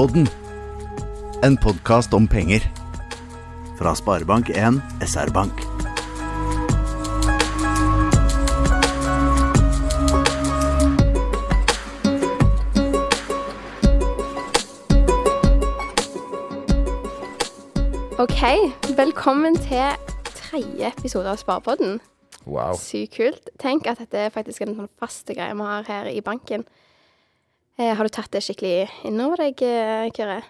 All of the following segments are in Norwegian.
Sparepodden. En podkast om penger. Fra Sparebank1 SR-Bank. Ok, velkommen til tredje episode av Sparepodden. Wow. Sykt kult. Tenk at dette er faktisk er den faste greia vi har her i banken. Eh, har du tatt det skikkelig innover deg, eh, Kyrre?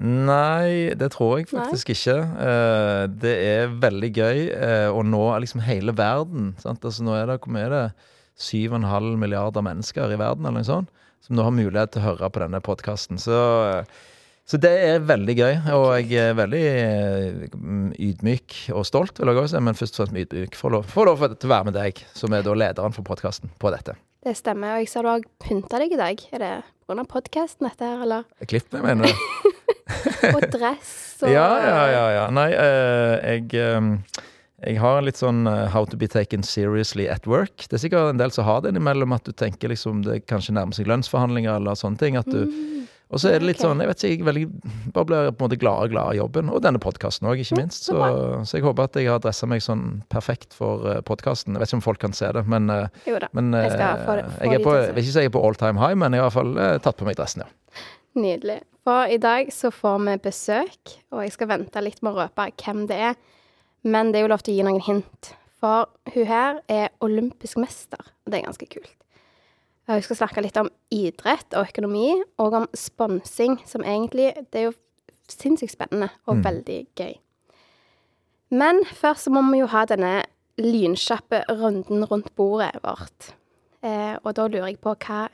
Nei, det tror jeg faktisk ikke. Eh, det er veldig gøy eh, å nå liksom hele verden. Sant? Altså, nå er det, hvor mye er det? 7,5 milliarder mennesker i verden, eller noe sånt, som nå har mulighet til å høre på denne podkasten. Så, så det er veldig gøy, og jeg er veldig eh, ydmyk og stolt, vil jeg også si, men først og fremst ydmyk for å få lov til å være med deg, som er da lederen for podkasten, på dette. Det stemmer. Og jeg ser du har pynta deg i dag. Er det pga. podkasten, dette her, eller? Klipp meg, mener du? Og dress og Ja, ja, ja. ja. Nei, eh, jeg, eh, jeg har en litt sånn eh, how to be taken seriously at work. Det er sikkert en del som har det innimellom, at du tenker liksom det kanskje nærmer seg lønnsforhandlinger eller sånne ting. at du og så er det litt okay. sånn, jeg vet ikke, jeg veldig, bare blir på en måte glad og glad av jobben, og denne podkasten òg, ikke minst. så Så, jeg håper at jeg har dressa meg sånn perfekt for uh, podkasten. Jeg vet ikke om folk kan se det, men, eh, Jo da. men Jeg skal eh, få få jeg er på, vil ikke si jeg er på all time high, men jeg har i hvert fall eh, tatt på meg dressen, ja. Nydelig. For i dag så får vi besøk, og jeg skal vente litt med å røpe hvem det er. Men det er jo lov til å gi noen hint. For hun her er olympisk mester, og det er ganske kult. Og Vi skal snakke litt om idrett og økonomi, og om sponsing, som egentlig Det er jo sinnssykt spennende og veldig gøy. Men først så må vi jo ha denne lynkjappe runden rundt bordet vårt. Eh, og da lurer jeg på hva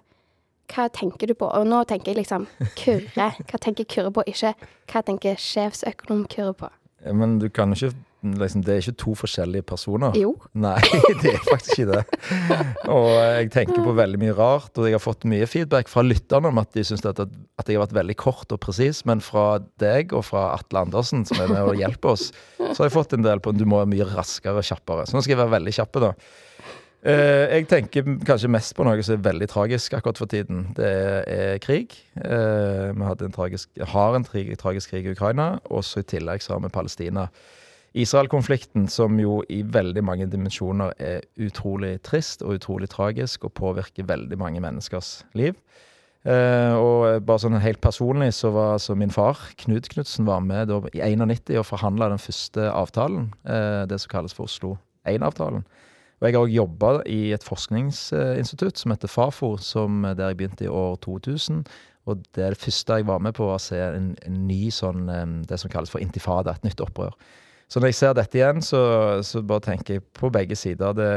hva tenker du på? Og nå tenker jeg liksom kurre. Hva tenker kurre på? Ikke hva tenker sjefsøkonom kurre på? Ja, Men du kan ikke liksom, Det er ikke to forskjellige personer. Jo. Nei, det er faktisk ikke det. Og jeg tenker på veldig mye rart, og jeg har fått mye feedback fra lytterne om at de syns at, at jeg har vært veldig kort og presis, men fra deg og fra Atle Andersen, som er med og hjelper oss, så har jeg fått en del på du må være mye raskere og kjappere. Så nå skal jeg være veldig kjappe, da. Uh, jeg tenker kanskje mest på noe som er veldig tragisk akkurat for tiden. Det er krig. Uh, vi en tragisk, har en tragisk krig i Ukraina, og så i tillegg så har vi Palestina. Israel-konflikten, som jo i veldig mange dimensjoner er utrolig trist og utrolig tragisk, og påvirker veldig mange menneskers liv. Eh, og bare sånn helt personlig så var så min far, Knut Knutsen, var med da, i 91 og forhandla den første avtalen, eh, det som kalles for Oslo 1-avtalen. Og jeg har òg jobba i et forskningsinstitutt som heter Fafo, som, der jeg begynte i år 2000. Og det er det første jeg var med på, å se en, en ny sånn eh, Det som kalles for intifada, et nytt opprør. Så når jeg ser dette igjen, så, så bare tenker jeg på begge sider. Det,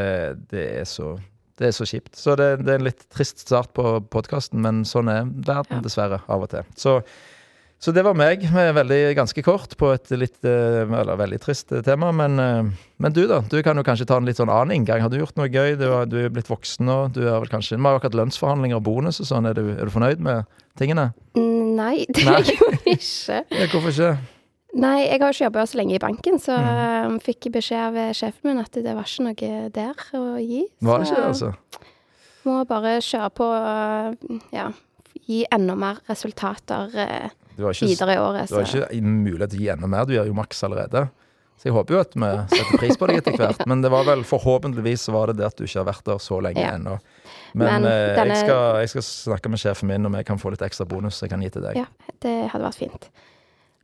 det, er, så, det er så kjipt. Så det, det er en litt trist start på podkasten, men sånn er verden Ja. dessverre av og til. Så, så det var meg, med veldig ganske kort på et litt eh, eller veldig trist eh, tema. Men, eh, men du, da? Du kan jo kanskje ta en litt sånn annen inngang. Har du gjort noe gøy? Du, har, du er blitt voksen nå. Du har vel kanskje, Vi har akkurat lønnsforhandlinger og bonus og sånn. Er du, er du fornøyd med tingene? Nei, det Nei. er jeg jo ikke. Ja, hvorfor ikke? Nei, jeg har ikke jobba så lenge i banken, så Mm. fikk jeg beskjed av sjefen min at det var ikke noe der å gi. Var det ikke det, altså? Må bare kjøre på og ja, gi enda mer resultater eh, ikke, videre i året. du har ikke mulighet til å gi enda mer. Du gjør jo maks allerede. Så jeg håper jo at vi setter pris på deg etter hvert. Men det var vel forhåpentligvis var det det at du ikke har vært der så lenge Ja. ennå. Men, Men eh, denne- jeg, skal, jeg skal snakke med sjefen min om jeg kan få litt ekstra bonus jeg kan gi til deg. Ja, det hadde vært fint.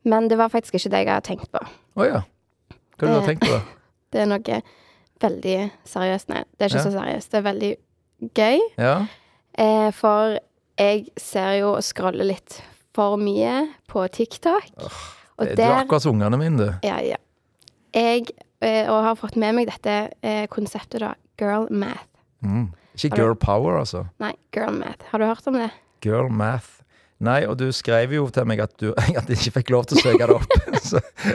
Men det var faktisk ikke det jeg hadde tenkt på. Å ja. Hva har du Det- da tenkt på? da? Det er noe veldig seriøst. Nei, det er ikke Ja. så seriøst. Det er veldig gøy. Ja? Eh, for jeg ser jo og scroller litt for mye på TikTok. og Du er akkurat som ungene mine, du. Ja, ja. Jeg eh, og har fått med meg dette eh, konseptet, da. Girl math. Mm. Ikke girl power, altså. Nei, girl math. Har du hørt om det? Girl math. Nei, og du skrev jo til meg at du at jeg ikke fikk lov til å søke det opp.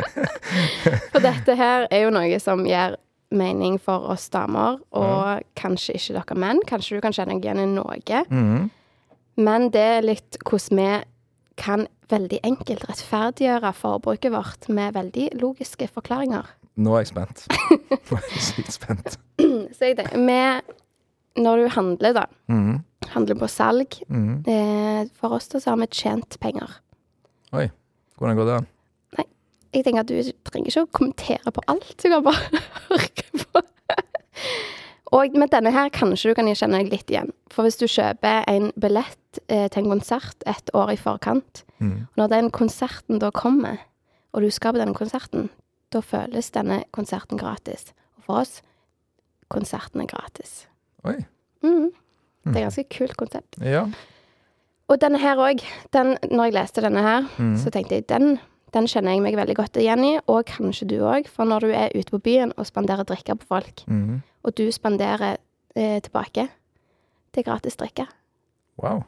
For dette her er jo noe som gjør mening for oss damer, og kanskje ikke dere menn. Kanskje du kan kjenne deg igjen i noe. Mm. Men det er litt hvordan vi kan veldig enkelt rettferdiggjøre forbruket vårt med veldig logiske forklaringer. Nå er jeg spent. Nå er jeg sykt spent. Så jeg tenker, med, når du handler, da, Mhm. Handler på salg Mm. eh, For oss da så har vi tjent penger. Oi. Hvordan går det an? Jeg tenker at du trenger ikke å kommentere på alt. Du kan bare høre på. Og med denne her kanskje du kan kjenne deg litt igjen. For hvis du kjøper en billett eh, til en konsert et år i forkant, Mm. når den konserten da kommer, og du skal på denne konserten, da føles denne konserten gratis. Og for oss, konserten er gratis. Oi. Mhm. Det er et ganske kult konsept. Ja. Og denne her òg, når jeg leste denne her, Mm. så tenkte jeg den, den kjenner jeg meg veldig godt igjen i, og kanskje du òg. For når du er ute på byen og spanderer drikker på folk, mm. og du spanderer eh, tilbake, det er gratis drikke. Wow.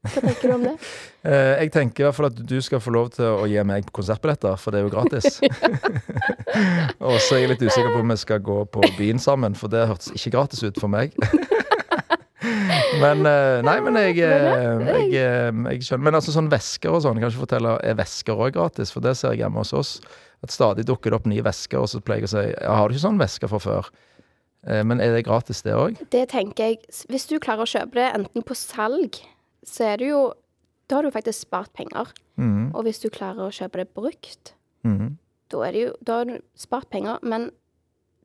Hva tenker du om det? Eh, jeg tenker i hvert fall at du skal få lov til å gi meg konsertbilletter, for det er jo gratis. og så er jeg litt usikker på om vi skal gå på byen sammen, for det hørtes ikke gratis ut for meg. Men eh, Nei, men jeg, jeg, jeg, eh, jeg skjønner. Men altså sånn vesker og sånn, kan jeg ikke fortelle, er vesker òg gratis? For det ser jeg hjemme hos oss. At stadig dukker det opp nye vesker, og så pleier jeg å si ja, har du ikke sånn veske fra før? Eh, men er det gratis, det òg? Det tenker jeg Hvis du klarer å kjøpe det enten på salg, så er det jo Da har du faktisk spart penger. Mm. Og hvis du klarer å kjøpe det brukt, mm. da er det jo Da har du spart penger, men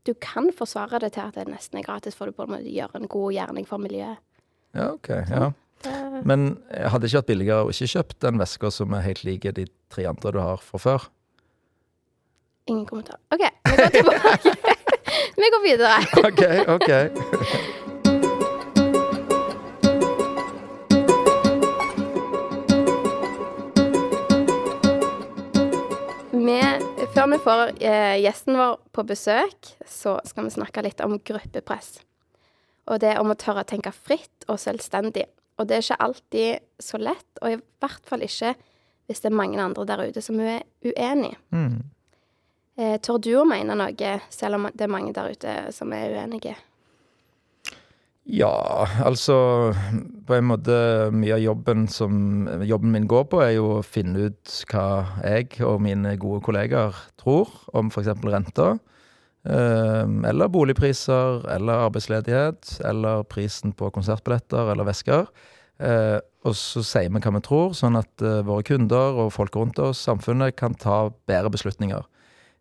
du kan forsvare det til at det nesten er gratis, for du på en måte gjør en god gjerning for miljøet. Ja, OK. Ja. Men hadde hadde ikke vært billigere å ikke kjøpt den veska som er helt lik de tre andre du har fra før. Ingen kommentar. OK, vi går tilbake. vi går videre. OK, OK. Vi, før vi får eh, gjesten vår på besøk, så skal vi snakke litt om gruppepress. Og det om å tørre å tenke fritt og selvstendig. Og det er ikke alltid så lett, og i hvert fall ikke hvis det er mange andre der ute som er uenig. Mm. Eh, tør du å mene noe, selv om det er mange der ute som er uenige? Ja, altså På en måte Mye av jobben som jobben min går på, er jo å finne ut hva jeg og mine gode kollegaer tror om f.eks. renter. Eh, Eller boligpriser, eller arbeidsledighet, eller prisen på konsertbilletter eller vesker. Eh, og så sier vi hva vi tror, sånn at eh, våre kunder og folk rundt oss, samfunnet, kan ta bedre beslutninger.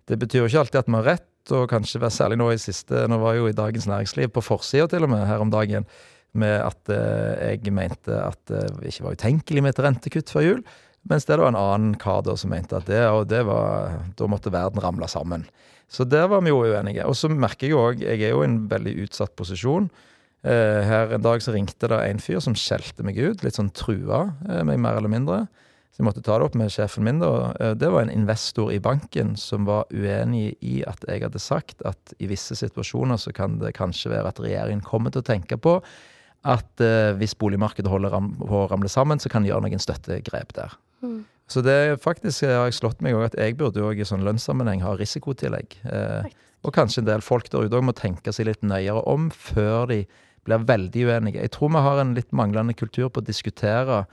Det betyr jo ikke alltid at vi har rett, og kanskje særlig nå i siste Nå var jo i Dagens Næringsliv på forsida til og med her om dagen med at eh, jeg mente at det ikke var utenkelig med et rentekutt før jul. Mens det var en annen kar som mente at det, og det var, da måtte verden ramle sammen. Så der var vi jo uenige. Og så merker jeg òg Jeg er jo i en veldig utsatt posisjon. Eh, her en dag så ringte det en fyr som skjelte meg ut, litt sånn trua eh, meg mer eller mindre. Så jeg måtte ta det opp med sjefen min. da. Eh, Det var en investor i banken som var uenig i at jeg hadde sagt at i visse situasjoner så kan det kanskje være at regjeringen kommer til å tenke på at hvis boligmarkedet holder på å ramle sammen, så kan de gjøre noen støttegrep der. Mm. Så det faktisk har jeg slått meg òg at jeg burde jo i sånn lønnssammenheng ha risikotillegg. Eh, og kanskje en del folk der ute òg må tenke seg litt nøyere om før de blir veldig uenige. Jeg tror vi har en litt manglende kultur på å diskutere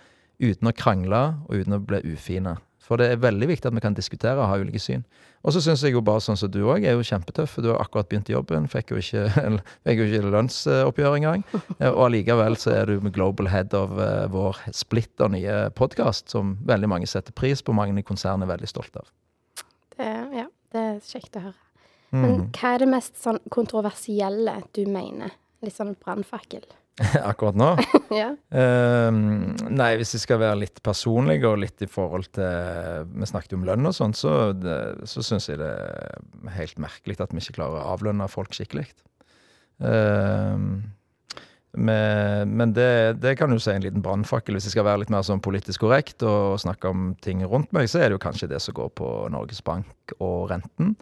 uten å krangle og uten å bli ufine. For det er veldig viktig at vi kan diskutere og ha ulike syn. Og så syns jeg jo bare sånn som du òg er jo kjempetøff, du har akkurat begynt jobben. Fikk jo ikke, fikk jo ikke lønnsoppgjør engang. Eh, Og allikevel så er du med global head of eh, vår splitter nye podkast, som veldig mange setter pris på, mange i konsernet er veldig stolt av. Det, ja, det er kjekt å høre. Men Mm. hva er det mest sånn kontroversielle du mener? Litt sånn brannfakkel. Akkurat nå? ja. um, nei, hvis vi skal være litt personlige og litt i forhold til Vi snakket jo om lønn og sånn, så, det- så syns jeg det er helt merkelig at vi ikke klarer å avlønne folk skikkelig. Um, med, men det, det kan jo si en liten brannfakkel. Hvis jeg skal være litt mer sånn politisk korrekt og snakke om ting rundt meg, så er det jo kanskje det som går på Norges Bank og renten.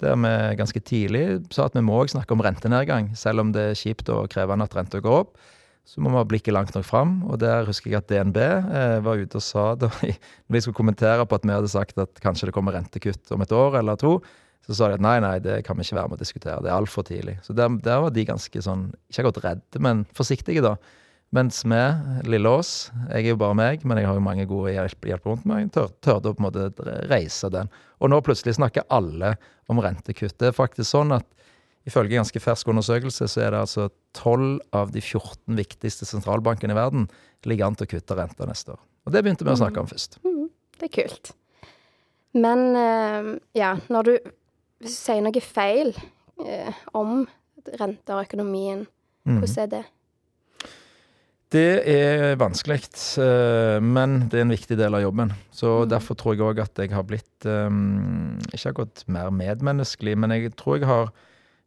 Der vi ganske tidlig sa at vi må også snakke om rentenedgang, selv om det er kjipt og krevende at renta går opp så må vi ha blikket langt nok fram. Og der husker jeg at DNB eh, var ute og sa da når de skulle kommentere på at vi hadde sagt at kanskje det kommer rentekutt om et år eller to, så sa de at nei, nei, det kan vi ikke være med å diskutere. Det er altfor tidlig. Så der, der var de ganske sånn, ikke akkurat redde, men forsiktige, da. Mens vi, lille oss, jeg er jo bare meg, men jeg har jo mange gode hjelp, hjelp rundt meg, tør, tørde å på en måte reise den. Og nå plutselig snakker alle om rentekutt. Det er faktisk sånn at Ifølge ganske fersk undersøkelse så er det altså 12 av de 14 viktigste sentralbankene i verden ligger an til å kutte renta neste år. Og det begynte vi å snakke om først. det er kult. Men eh, ja, når du sier noe feil eh, om renter og økonomien, Mhm. hvordan er det? Det er vanskelig, eh, men det er en viktig del av jobben. Så Mhm. derfor tror jeg òg at jeg har blitt ikke Ikke akkurat mer medmenneskelig, men jeg tror jeg har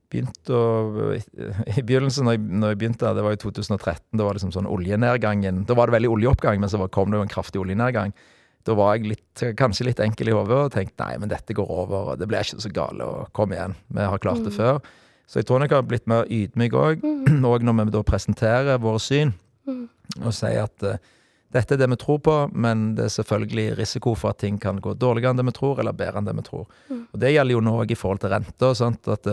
begynt å I begynnelsen, når jeg, når jeg begynte, det var i 2013, da var det liksom sånn oljenedgangen Da var det veldig oljeoppgang, men så kom det jo en kraftig oljenedgang. Da var jeg litt, kanskje litt enkel i hodet og tenkte nei, men dette går over, og det blir ikke så gale, og kom igjen, vi har klart det før. Så jeg tror nok jeg har blitt mer ydmyk òg, òg når vi da presenterer våre syn Mm. og si at uh, dette er det vi tror på, men det er selvfølgelig risiko for at ting kan gå dårligere enn det vi tror, eller bedre enn det vi tror. Og det gjelder jo nå òg i forhold til renter. Sant? At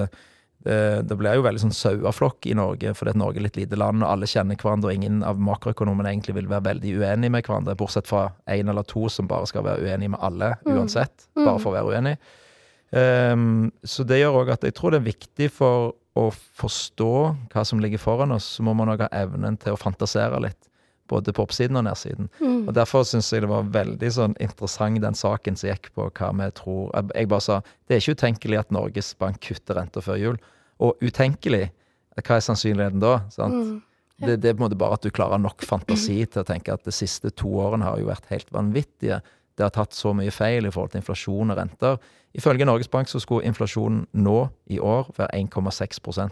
det, det, blir jo veldig sånn saueflokk i Norge, fordi at Norge er et lite land, og alle kjenner hverandre, og ingen av makroøkonomene egentlig vil være veldig uenige med hverandre, bortsett fra én eller to som bare skal være uenige med alle uansett, bare for å være uenige. Um, så det gjør òg at jeg tror det er viktig for å forstå hva som ligger foran oss, så må man òg ha evnen til å fantasere litt. Både på oppsiden og nedsiden. Mm. Og Derfor syns jeg det var veldig sånn interessant den saken som gikk på hva vi tror Jeg- bare sa det er ikke utenkelig at Norges Bank kutter renta før jul. Og utenkelig, hva er sannsynligheten da? Sant? Mm. Det, det er på en måte bare at du klarer nok fantasi til å tenke at de siste to årene har jo vært helt vanvittige. Det har tatt så mye feil i forhold til inflasjon og renter. Ifølge Norges Bank så skulle inflasjonen nå i år være 1,6%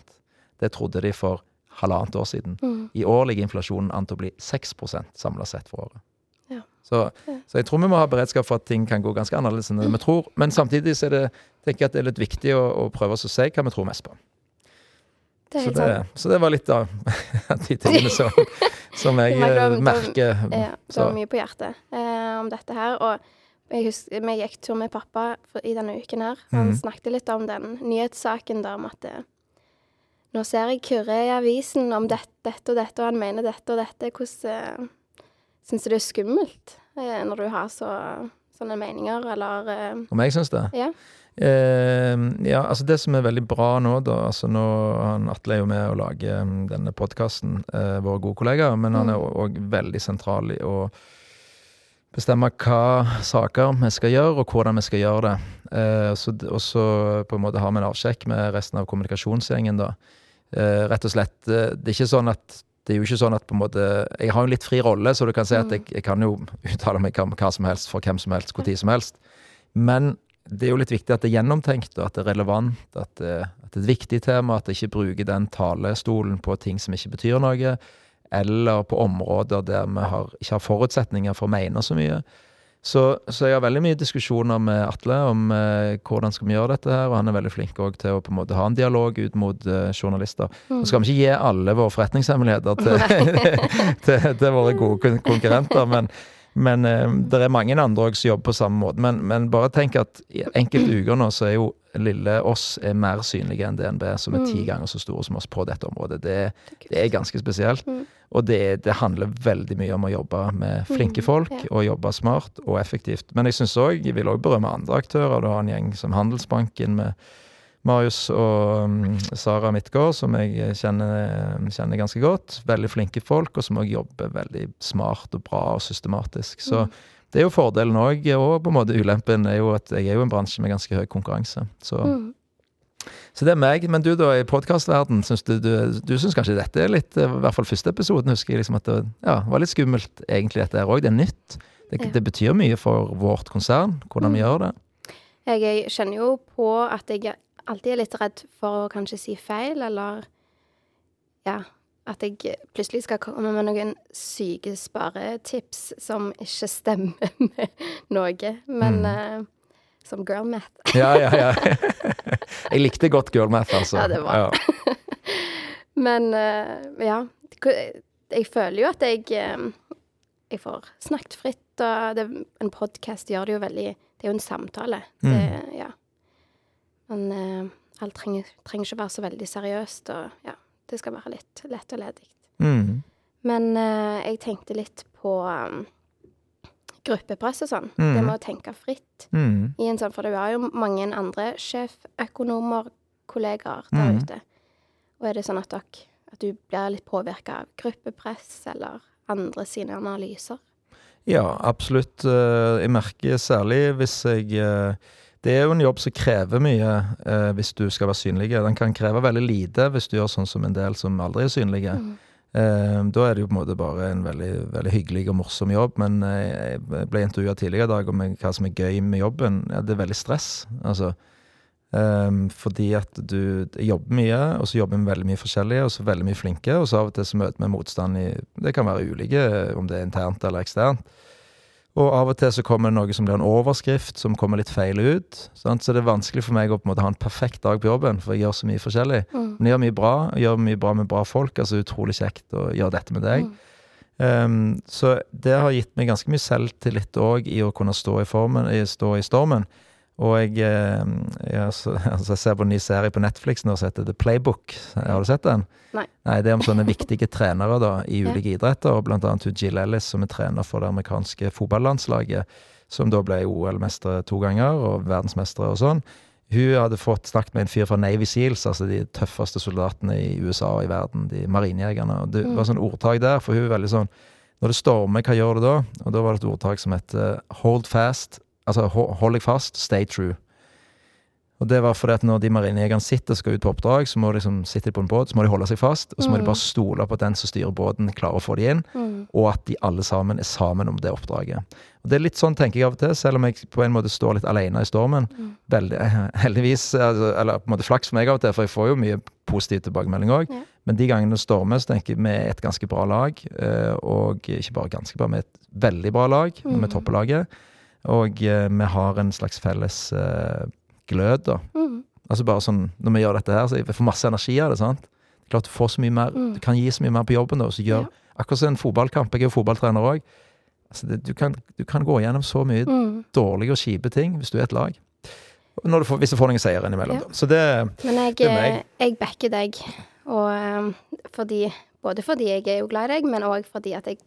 Det trodde de for halvannet år siden. Mm. I år ligger inflasjonen an til å bli 6 samla sett for året. Ja. Så, så jeg tror vi må ha beredskap for at ting kan gå ganske annerledes enn det vi tror. Men samtidig så det, tenker jeg at det er litt viktig å, å prøve oss å se hva vi tror mest på. Det Så det, så det var litt av de tingene som, som jeg merker eh, det- Ja, det var mye på hjertet eh, om dette her. Og jeg husker, vi gikk tur med pappa for, i denne uken her. Han mm. snakket litt om den nyhetssaken der om at det, nå ser jeg Kyrre i avisen om dette, dette og dette, og han mener dette og dette. Hvordan uh, syns du det er skummelt eh, når du har så, sånne meninger, eller eh, Om jeg syns det? Ja. Eh, ja, altså det som er veldig bra nå, da altså nå, han Atle er jo med å lage mm, denne podkasten, eh, vår gode kollega, men han er òg veldig sentral i å bestemme hva saker vi skal gjøre, og hvordan vi skal gjøre det. Eh, så, og så på en måte har vi en avsjekk med resten av kommunikasjonsgjengen, da. Eh, rett og slett eh, Det er ikke sånn at det er jo ikke sånn at på en måte Jeg har jo en litt fri rolle, så du kan si at jeg, jeg kan jo uttale meg om hva som helst for hvem som helst, tid som helst. Men det er jo litt viktig at det er gjennomtenkt, og at det er relevant, at det, at det er et viktig tema, at jeg ikke bruker den talestolen på ting som ikke betyr noe, eller på områder der vi har, ikke har forutsetninger for å mene så mye. Så, så jeg har veldig mye diskusjoner med Atle om eh, hvordan skal vi gjøre dette her, og han er veldig flink også til å på en måte ha en dialog ut mot eh, journalister. Så skal vi ikke gi alle våre forretningshemmeligheter til, til, til våre gode konkurrenter, men, men eh, det er mange andre også som jobber på samme måte. Men, men bare tenk at i enkelte uker nå så er jo lille oss er mer synlige enn DNB, som er ti ganger så store som oss på dette området. Det, det er ganske spesielt. Mm. Og det, det handler veldig mye om å jobbe med flinke folk, og jobbe smart og effektivt. Men jeg synes også, jeg vil òg berømme andre aktører. Du har en gjeng som Handelsbanken med Marius og um, Sara Midtgaard, som jeg kjenner, kjenner ganske godt. Veldig flinke folk, og som òg jobber veldig smart og bra og systematisk. Så det er jo fordelen òg, og på en måte ulempen er jo at jeg er jo en bransje med ganske høy konkurranse. Så, Mm. så det er meg. Men du da, i podkastverden, syns du, du, du synes kanskje dette er litt I hvert fall første episoden husker jeg liksom at det ja, var litt skummelt, egentlig, dette her òg. Det er nytt. Det, Ja. det betyr mye for vårt konsern, hvordan vi Mm. gjør det. Jeg, jeg kjenner jo på at jeg alltid er litt redd for å kanskje si feil, eller ja, at jeg plutselig skal komme med noen syke sparetips som ikke stemmer med noe. Men Mm. uh, som girl math. Ja, ja, ja. Jeg likte godt girl math, altså. Ja, det var- Ja. Men uh, ja. Jeg føler jo at jeg eh, Jeg får snakket fritt, og det, en podkast gjør det jo veldig Det er jo en samtale. Mm. Det, ja. Men eh, alt trenger, trenger ikke være så veldig seriøst, og ja. Det skal være litt lett og ledig. Mm. Men eh, jeg tenkte litt på um, gruppepress og sånn. Mm. Det med å tenke fritt. Mm. I en sånn, for det var jo mange andre sjeføkonomer, kollegaer der Mhm. ute. Og er det sånn at, dere, at du blir litt påvirka av gruppepress eller andre sine analyser? Ja, absolutt. Eh, Jeg merker særlig hvis jeg eh, Det er jo en jobb som krever mye eh, hvis du skal være synlig. Den kan kreve veldig lite hvis du gjør sånn som en del som aldri er synlige. Mm. Eh, Da er det jo på en måte bare en veldig, veldig hyggelig og morsom jobb. Men eh, jeg ble intervjua tidligere i dag om hva som er gøy med jobben. Ja, det er veldig stress. Altså, Um, fordi at du jobber mye, og så jobber vi veldig mye forskjellige, og så veldig mye flinke, og så av og til så møter vi motstand i Det kan være ulike, om det er internt eller eksternt. Og av og til så kommer det noe som blir en overskrift, som kommer litt feil ut. Sant? Så det er vanskelig for meg å på en måte ha en perfekt dag på jobben, for jeg gjør så mye forskjellig. Mm. Men jeg gjør mye bra, jeg gjør mye bra med bra folk. Altså utrolig kjekt å gjøre dette med deg. Mm. Um, så det har gitt meg ganske mye selvtillit òg i å kunne stå i, formen, i, stå i stormen. Og jeg, eh, jeg, altså, jeg ser på en ny serie på Netflix nå som heter The Playbook. Har du sett den? Nei. Nei, Det er om sånne viktige trenere da, i Ja. ulike idretter, og blant annet Jill Ellis, som er trener for det amerikanske fotballandslaget, som da ble OL-mestere to ganger, og verdensmestere og sånn. Hun hadde fått snakket med en fyr fra Navy Seals, altså de tøffeste soldatene i USA og i verden, de marinejegerne. Og det Mm. var sånn ordtak der, for hun er veldig sånn Når det stormer, hva gjør du da? Og da var det et ordtak som heter hold fast, altså hold deg fast, stay true. Og det var fordi at når de marinejegerne sitter og skal ut på oppdrag, så må de liksom sitte på en båt, så må de holde seg fast, og så må Mm. de bare stole på at den som styrer båten, klarer å få de inn, Mm. og at de alle sammen er sammen om det oppdraget. Og Det er litt sånn tenker jeg av og til, selv om jeg på en måte står litt alene i stormen. Mm. Veldig, heldigvis, altså, eller på en måte flaks for meg av og til, for jeg får jo mye positiv tilbakemelding òg. Men de gangene det stormer, så tenker jeg vi er et ganske bra lag. eh, Og ikke bare ganske bra, vi er et veldig bra lag. Vi topper laget. Og eh, vi har en slags felles eh, glød, da. Mm. Altså bare sånn, Når vi gjør dette her, så jeg får masse energi av det. sant? Klart Du får så mye mer, Mm. du kan gi så mye mer på jobben. da, så gjør, Ja. Akkurat som en fotballkamp. Jeg er jo fotballtrener òg. Altså det- du, kan, du kan gå gjennom så mye Mm. dårlige og kjipe ting hvis du er et lag. Du får, hvis du får noen seier innimellom. Ja. da. Så det Men jeg, Det er meg. eh, jeg backer deg. Og um, fordi Både fordi jeg er jo glad i deg, men òg fordi at jeg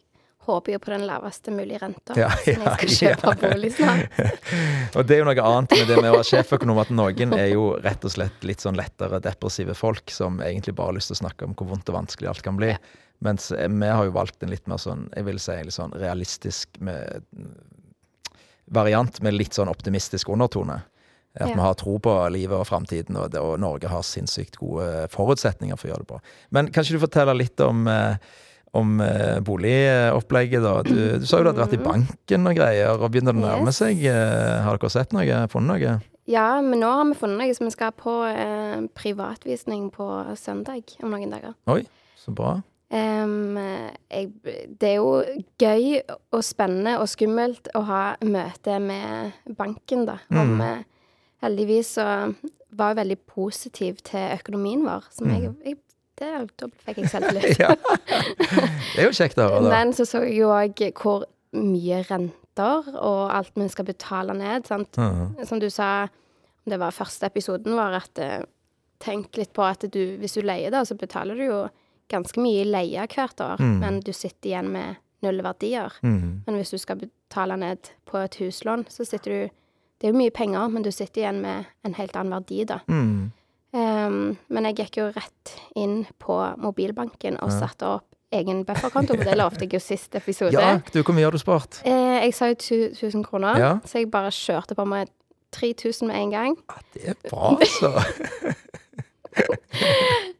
håper jo på den laveste mulige renta. Ja, ja, ja, jeg skal kjøpe bolig snart. Og det er jo noe annet med det med å være sjeføkonom, at noen er jo rett og slett litt sånn lettere depressive folk som egentlig bare har lyst til å snakke om hvor vondt og vanskelig alt kan bli. Mens eh, vi har jo valgt en litt mer sånn, jeg vil si litt sånn realistisk med, variant med litt sånn optimistisk undertone. At Ja. vi har tro på livet og framtiden, og, og Norge har sinnssykt gode forutsetninger for å gjøre det bra. Men kan ikke du fortelle litt om eh, om eh, boligopplegget, da. Du, du sa jo du hadde vært i banken og greier, og begynner det å nærme Yes. seg. Eh, Har dere sett noe? Funnet noe? Ja, men nå har vi funnet noe, så vi skal på eh, privatvisning på søndag om noen dager. Oi, så bra. Um, jeg, det er jo gøy og spennende og skummelt å ha møte med banken, da. Om Mm. eh, Heldigvis så var jeg veldig positiv til økonomien vår, som jeg, Mm. jeg det, Da fikk jeg selvtillit. ja. Det er jo kjekt å høre, da. Men så så jeg jo òg hvor mye renter og alt vi skal betale ned. sant? Mhm. Som du sa, det var første episoden vår, at eh, tenk litt på at du, hvis du leier, da, så betaler du jo ganske mye i leie hvert år, Mm. men du sitter igjen med null verdier. Mm. Men hvis du skal betale ned på et huslån, så sitter du Det er jo mye penger, men du sitter igjen med en helt annen verdi, da. Mhm. Ehm, men jeg gikk jo rett inn på mobilbanken og satte opp egen bufferkonto, for det lovte jeg jo sist episode. Ja, du, hvor mye har du spart? Eh, jeg sa jo tu- 1000 kroner, Ja. så jeg bare kjørte på med 3000 med en gang. Ja, det er bra, altså.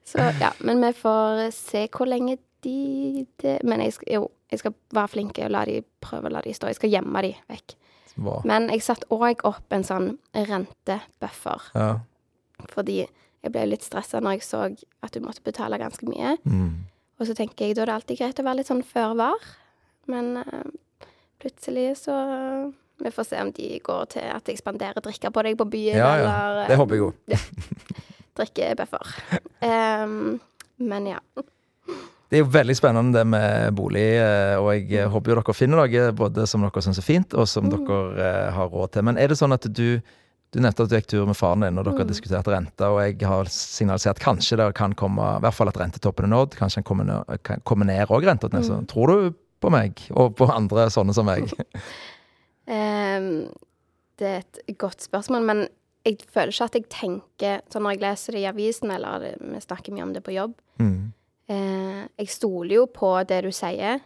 Så ja, men vi får se hvor lenge de det, Men jeg skal, jo, jeg skal være flink og la de prøve å la de stå. Jeg skal gjemme de vekk. Bra. Men jeg satte òg opp en sånn rentebuffer, Ja. Fordi jeg ble litt stressa når jeg så at du måtte betale ganske mye. Mm. Og så tenker jeg da er det alltid greit å være litt sånn før var. Men uh, plutselig så Vi får se om de går til at jeg spanderer drikke på deg på byen, Ja, ja. eller uh, Det håper jeg jo. drikkebuffer. Um, men ja. Det er jo veldig spennende det med bolig, og jeg håper jo dere finner noe både som dere syns er fint, og som Mm. dere har råd til. Men er det sånn at du du nevnte at du gikk tur med faren din, og dere har Mm. diskutert rente, og jeg har signalisert at kanskje det kan komme, i hvert fall at rentetoppen er nådd, kanskje den kommer ned, komme ned òg, renta. Mm. Tror du på meg, og på andre sånne som meg? um, det er et godt spørsmål, men jeg føler ikke at jeg tenker sånn når jeg leser det i avisen, eller vi snakker mye om det på jobb. Mm. Uh, jeg stoler jo på det du sier,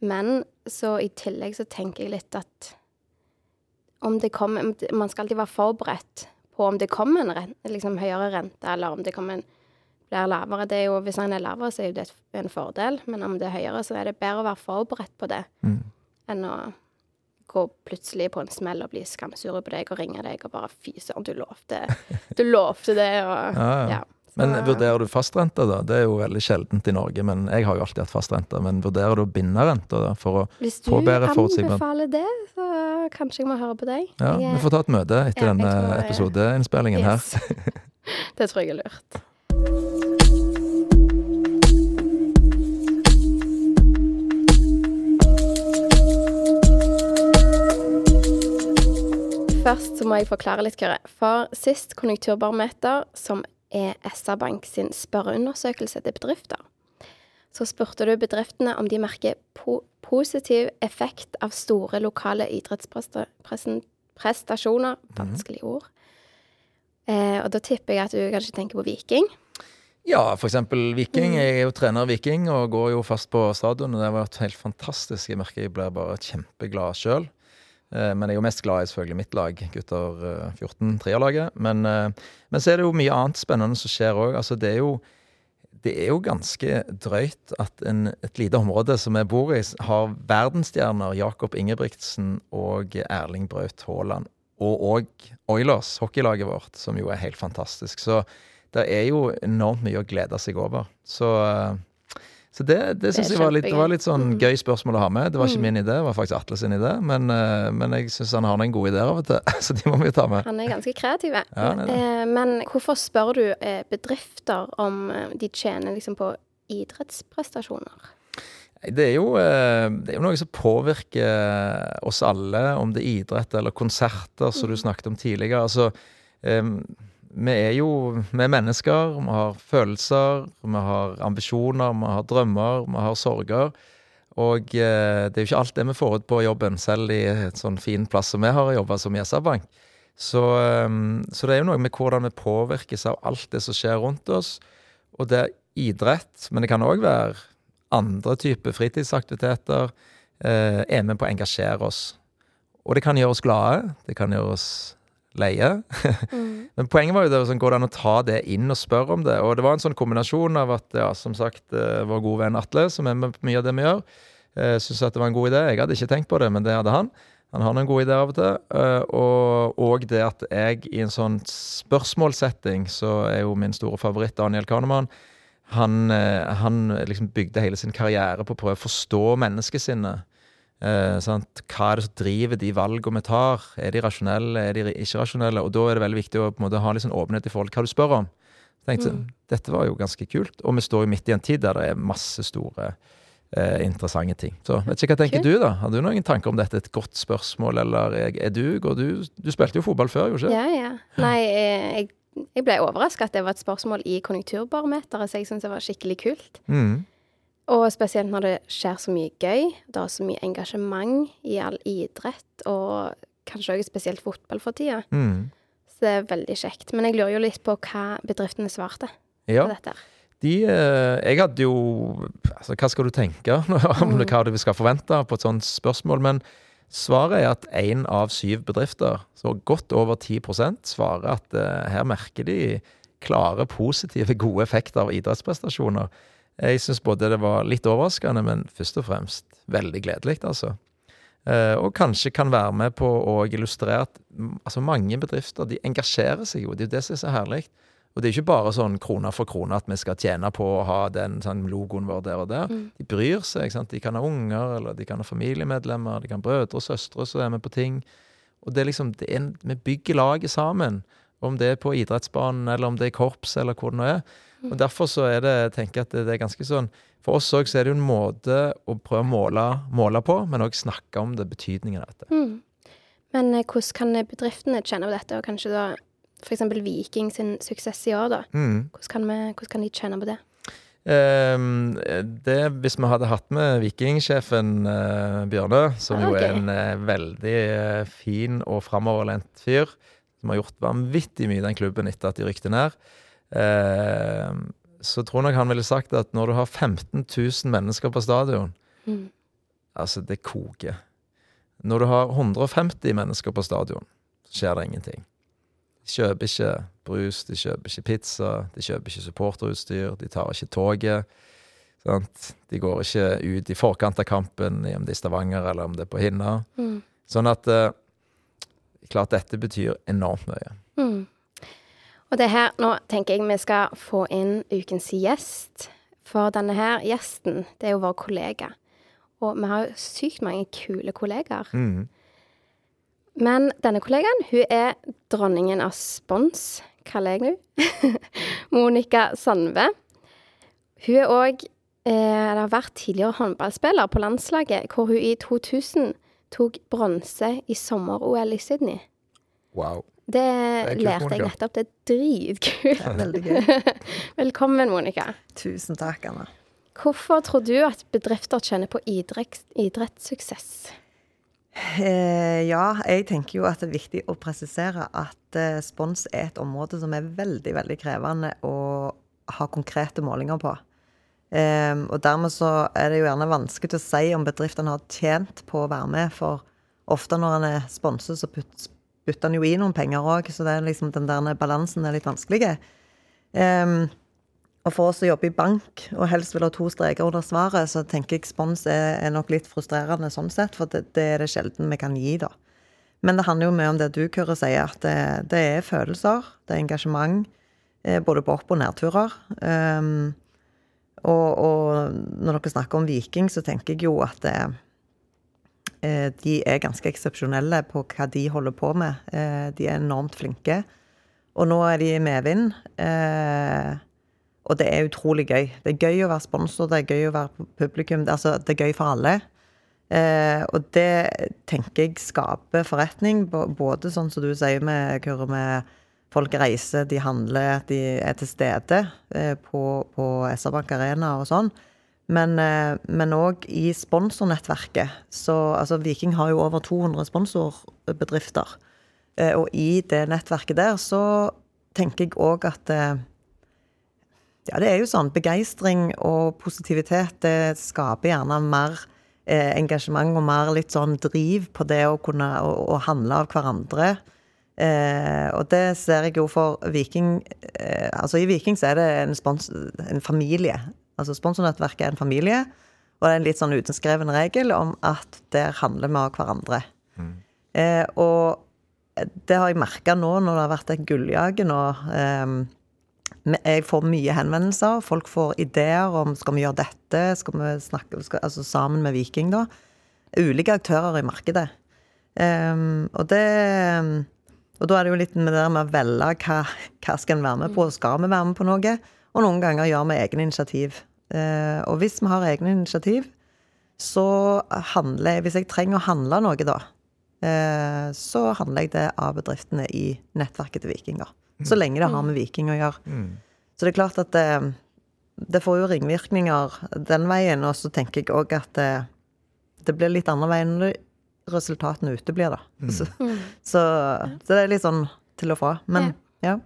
Men så i tillegg så tenker jeg litt at om det kommer Man skal alltid være forberedt på om det kommer en rent, liksom høyere rente, eller om det kommer en blir lavere. Det er jo, hvis den er lavere, så er det en fordel, men om det er høyere, så er det bedre å være forberedt på det Mm. enn å gå plutselig på en smell og bli skamsure på deg og ringe deg og bare Fy søren, du lovte Du lovte det, og Ja, ja. ja. Men vurderer du fastrente, da? Det er jo veldig sjeldent i Norge, men jeg har jo alltid hatt fastrente. Men vurderer du å binde renta, da? For å Hvis du få bedre forutsigbarhet? anbefaler det, så kanskje jeg må høre på deg. Ja, Jeg vi får ta et møte etter Ja, denne tror- episodeinnspillingen her. Det tror jeg er lurt. Først så må jeg forklare litt, Kyrre. For sist konjunkturbarometer, som er SR-Bank sin spørreundersøkelse til bedrifter, så spurte du bedriftene om de merker po positiv effekt av store lokale idrettsprestasjoner. Vanskelig ord. Eh, og da tipper jeg at du kanskje tenker på Viking. Ja, eksempel Viking. Mm. Jeg er jo trener i Viking og går jo fast på stadion. og Det har vært helt fantastisk. Jeg merker jeg blir bare kjempeglad sjøl. Men jeg er jo mest glad i selvfølgelig mitt lag, gutter eh, 14, trierlaget. Men, eh, men så er det jo mye annet spennende som skjer òg. Altså, det er jo det er jo ganske drøyt at en, et lite område som jeg bor i, har verdensstjerner Jakob Ingebrigtsen og Erling Braut Haaland. Og òg Oilers, hockeylaget vårt, som jo er helt fantastisk. Så det er jo enormt mye å glede seg over. Så, eh, så det, det syns jeg var litt, det var litt sånn Mm. gøy spørsmål å ha med. Det var ikke Mm. min idé, det var faktisk Atle sin idé. Men, eh, men jeg syns han har noen gode ideer av og til, så de må vi ta med. Han er ganske kreativ. Ja. Eh, men hvorfor spør du eh, bedrifter om de tjener liksom på idrettsprestasjoner? Det er, jo, det er jo noe som påvirker oss alle, om det er idrett eller konserter, som du snakket om tidligere. Altså, vi er jo vi er mennesker, vi har følelser, vi har ambisjoner, vi har drømmer, vi har sorger. Og eh, det er jo ikke alt det vi får ut på jobben, selv i et sånn fin plass som vi har jobba som i Så, um, så det er jo noe med hvordan vi påvirkes av alt det som skjer rundt oss. Og det er idrett, men det kan òg være andre typer fritidsaktiviteter. Eh, er med på å engasjere oss. Og det kan gjøre oss glade, det kan gjøre oss leie. Mm. Men poenget var jo det, sånn, går det an å ta det inn og spørre om det? Og det var en sånn kombinasjon av at, ja, som sagt, eh, vår gode venn Atle, som er med på mye av det vi gjør, eh, syntes at det var en god idé. Jeg hadde ikke tenkt på det, men det hadde han. Han har noen gode ideer av og til. eh, Og, og det at jeg i en sånn spørsmålssetting, så er jo min store favoritt Daniel Kahneman, han, han liksom bygde hele sin karriere på å prøve å forstå menneskesinnet. Eh, sant? Hva er det som driver de valgene vi tar? Er de rasjonelle, er de ikke rasjonelle? Og da er det veldig viktig å på en måte, ha litt sånn åpenhet i forhold til hva du spør om. Så tenkte Mm. Dette var jo ganske kult, og vi står jo midt i en tid der det er masse store eh, interessante ting. Så vet ikke hva tenker cool. du, da? Har du noen tanker om dette? Et godt spørsmål, eller er, du, går du Du spilte jo fotball før, jo ikke? Ja, ja. Nei, eh, jeg, jeg ble overraska at det var et spørsmål i konjunkturbarometeret, så jeg syns det var skikkelig kult. Mm. Og spesielt når det skjer så mye gøy. Det er så mye engasjement i all idrett, og kanskje også spesielt fotball for tida. Mm. Så det er veldig kjekt. Men jeg lurer jo litt på hva bedriftene svarte Ja. på dette. De, eh, jeg hadde jo altså, Hva skal du tenke om Mm. hva du skal forvente på et sånt spørsmål? Men svaret er at én av syv bedrifter, så godt over 10 svarer at uh, her merker de klare, positive, gode effekter av idrettsprestasjoner. Jeg syns både det var litt overraskende, men først og fremst veldig gledelig, altså. Eh, og kanskje kan være med på å illustrere at altså, mange bedrifter de engasjerer seg jo. Det er jo det som er så herlig. Og det er ikke bare sånn krone for krone at vi skal tjene på å ha den sånn, logoen vår der og der. Mm. De bryr seg. sant? De kan ha unger, eller de kan ha familiemedlemmer, de kan ha brødre og søstre som er med på ting. Og det er liksom, det er en, Vi bygger laget sammen. Om det er på idrettsbanen, eller om det er korps, eller hvor det nå er. Og Derfor så er det, jeg at det, det er ganske sånn For oss òg så er det jo en måte å prøve å måle, måle på, men òg snakke om det, betydningen av dette. Mm. Men eh, hvordan kan bedriftene tjene på dette, og kanskje da f.eks. Viking sin suksess i år, da? Mm. Hvordan kan, vi, hvordan kan de tjene på det? Um, det, hvis vi hadde hatt med vikingsjefen uh, Bjørne, som jo er en uh, veldig uh, fin og framoverlent fyr, som har gjort vanvittig mye i den klubben etter at de rykte ned, ehm, så tror nok han ville sagt at når du har 15 000 mennesker på stadion, Mm. Altså, det koker. Når du har 150 mennesker på stadion, så skjer det ingenting. De kjøper ikke brus, de kjøper ikke pizza, de kjøper ikke supporterutstyr, de tar ikke toget. Sant? De går ikke ut i forkant av kampen, om det er i Stavanger eller om det er på Hinna. Mm. Sånn at eh, Klart dette betyr enormt mye. Mm. Og det er her, nå tenker jeg vi skal få inn ukens gjest. For denne her gjesten, det er jo vår kollega. Og vi har jo sykt mange kule kollegaer. Mm. Men denne kollegaen, hun er dronningen av spons, kaller jeg nå. Monica Sandve. Hun er òg eller har vært tidligere håndballspiller på landslaget, hvor hun i 2000 tok bronse i sommer-OL i Sydney. Wow. Det, det kult, lærte jeg nettopp. Det er dritkult. Veldig gøy. Velkommen, Monica. Tusen takk, Anna. Hvorfor tror du at bedrifter kjenner på idretts, idrettssuksess? Eh, ja, jeg tenker jo at det er viktig å presisere at eh, spons er et område som er veldig, veldig krevende å ha konkrete målinger på. Eh, og dermed så er det jo gjerne vanskelig å si om bedriftene har tjent på å være med, for ofte når en er sponset, så putt, putter han jo i noen penger òg, så er liksom den der balansen er litt vanskelig. Um, og for oss som jobber i bank, og helst vil ha to streker under svaret, så tenker jeg spons er, er nok litt frustrerende sånn sett, for det, det er det sjelden vi kan gi, da. Men det handler jo mye om det du, Kyrre, sier, at det, det er følelser, det er engasjement, eh, både på opp- og nedturer. Um, og, og når dere snakker om Viking, så tenker jeg jo at det, eh, de er ganske eksepsjonelle på hva de holder på med. Eh, de er enormt flinke. Og nå er de i medvind. Eh, og det er utrolig gøy. Det er gøy å være sponsor, det er gøy å være publikum. Det, altså, det er gøy for alle. Eh, og det tenker jeg skaper forretning, både sånn som du sier med med folk reiser, de handler, de er til stede eh, på, på SR-Bank Arena og sånn. Men eh, òg i sponsornettverket. Så altså, Viking har jo over 200 sponsorbedrifter. Eh, og i det nettverket der så tenker jeg òg at eh, ja, det er jo sånn. Begeistring og positivitet det skaper gjerne mer eh, engasjement og mer litt sånn driv på det å kunne å, å handle av hverandre. Eh, og det ser jeg jo for Viking eh, Altså i Viking så er det en, spons, en familie. Altså sponsornettverket er en familie. Og det er en litt sånn utenskreven regel om at der handler vi av hverandre. Eh, og det har jeg merka nå når det har vært et gulljage nå. Eh, jeg får mye henvendelser. Folk får ideer om skal vi gjøre dette, skal vi snakke skal, altså sammen med Viking, da. Ulike aktører i markedet. Ehm, og det Og da er det jo litt med det der med å velge hva, hva skal en være med på, skal vi være med på noe? Og noen ganger gjør vi egne initiativ. Eh, og hvis vi har egne initiativ, så handler jeg Hvis jeg trenger å handle noe, da, eh, så handler jeg det av bedriftene i nettverket til vikinger. Så lenge det har med Viking å gjøre. Mm. Så det er klart at det, det får jo ringvirkninger den veien, og så tenker jeg òg at det, det blir litt andre veien når resultatene uteblir, da. Så, så, så det er litt sånn til og fra. Men ja.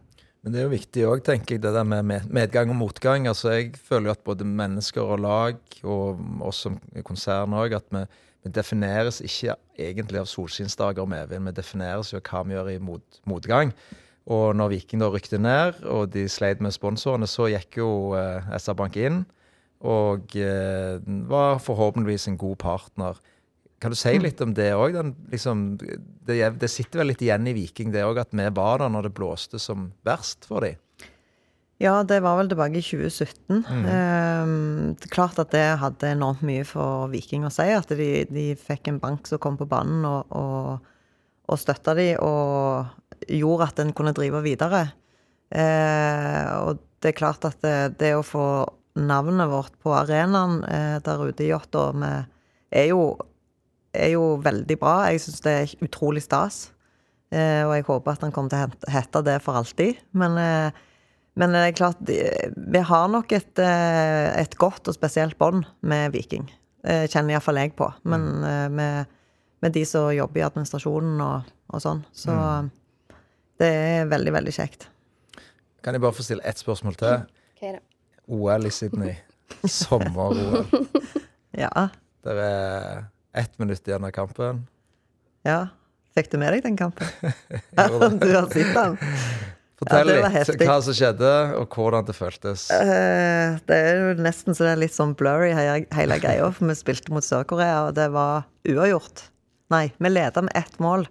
Men det er jo viktig òg, tenker jeg, det der med med- medgang og motgang. Altså, Jeg føler jo at både mennesker og lag, og oss som konsern òg, at vi, vi defineres ikke egentlig av solskinnsdager og medvind. Vi defineres jo av hva vi gjør i mot, motgang. Og når Viking da rykte ned, og de sleit med sponsorene, så gikk jo eh, SR-Bank inn og eh, var forhåpentligvis en god partner. Kan du si litt om det òg? Liksom, det, det sitter vel litt igjen i Viking, det òg, at vi var der når det blåste som verst for dem. ja, det var vel tilbake i 2017. Ehm, det er klart at det hadde enormt mye for Viking å si. At de, de fikk en bank som kom på banen og, og, og støtta de, og gjorde at en kunne drive videre. Eh, og det er klart at det, det å få navnet vårt på arenaen eh, der ute i Jåttå er jo, er jo veldig bra. Jeg syns det er utrolig stas. Eh, og jeg håper at han kommer til å hete det for alltid. Men, eh, men det er klart, vi har nok et, eh, et godt og spesielt bånd med Viking. Eh, kjenner iallfall jeg på. Men eh, med, med de som jobber i administrasjonen og, og sånn. Så det er veldig, veldig kjekt. Kan jeg bare få stille ett spørsmål til? Det? OL i Sydney. Sommer-OL. Ja. Der er ett minutt igjen av kampen. Ja. Fikk du med deg den kampen? du har sett den? Fortell Ja, litt hva som skjedde, og hvordan det føltes. Uh, det er jo nesten så det er litt sånn blurry hele, greia, for vi spilte mot Sør-Korea, og det var uavgjort. Nei, vi leda med ett mål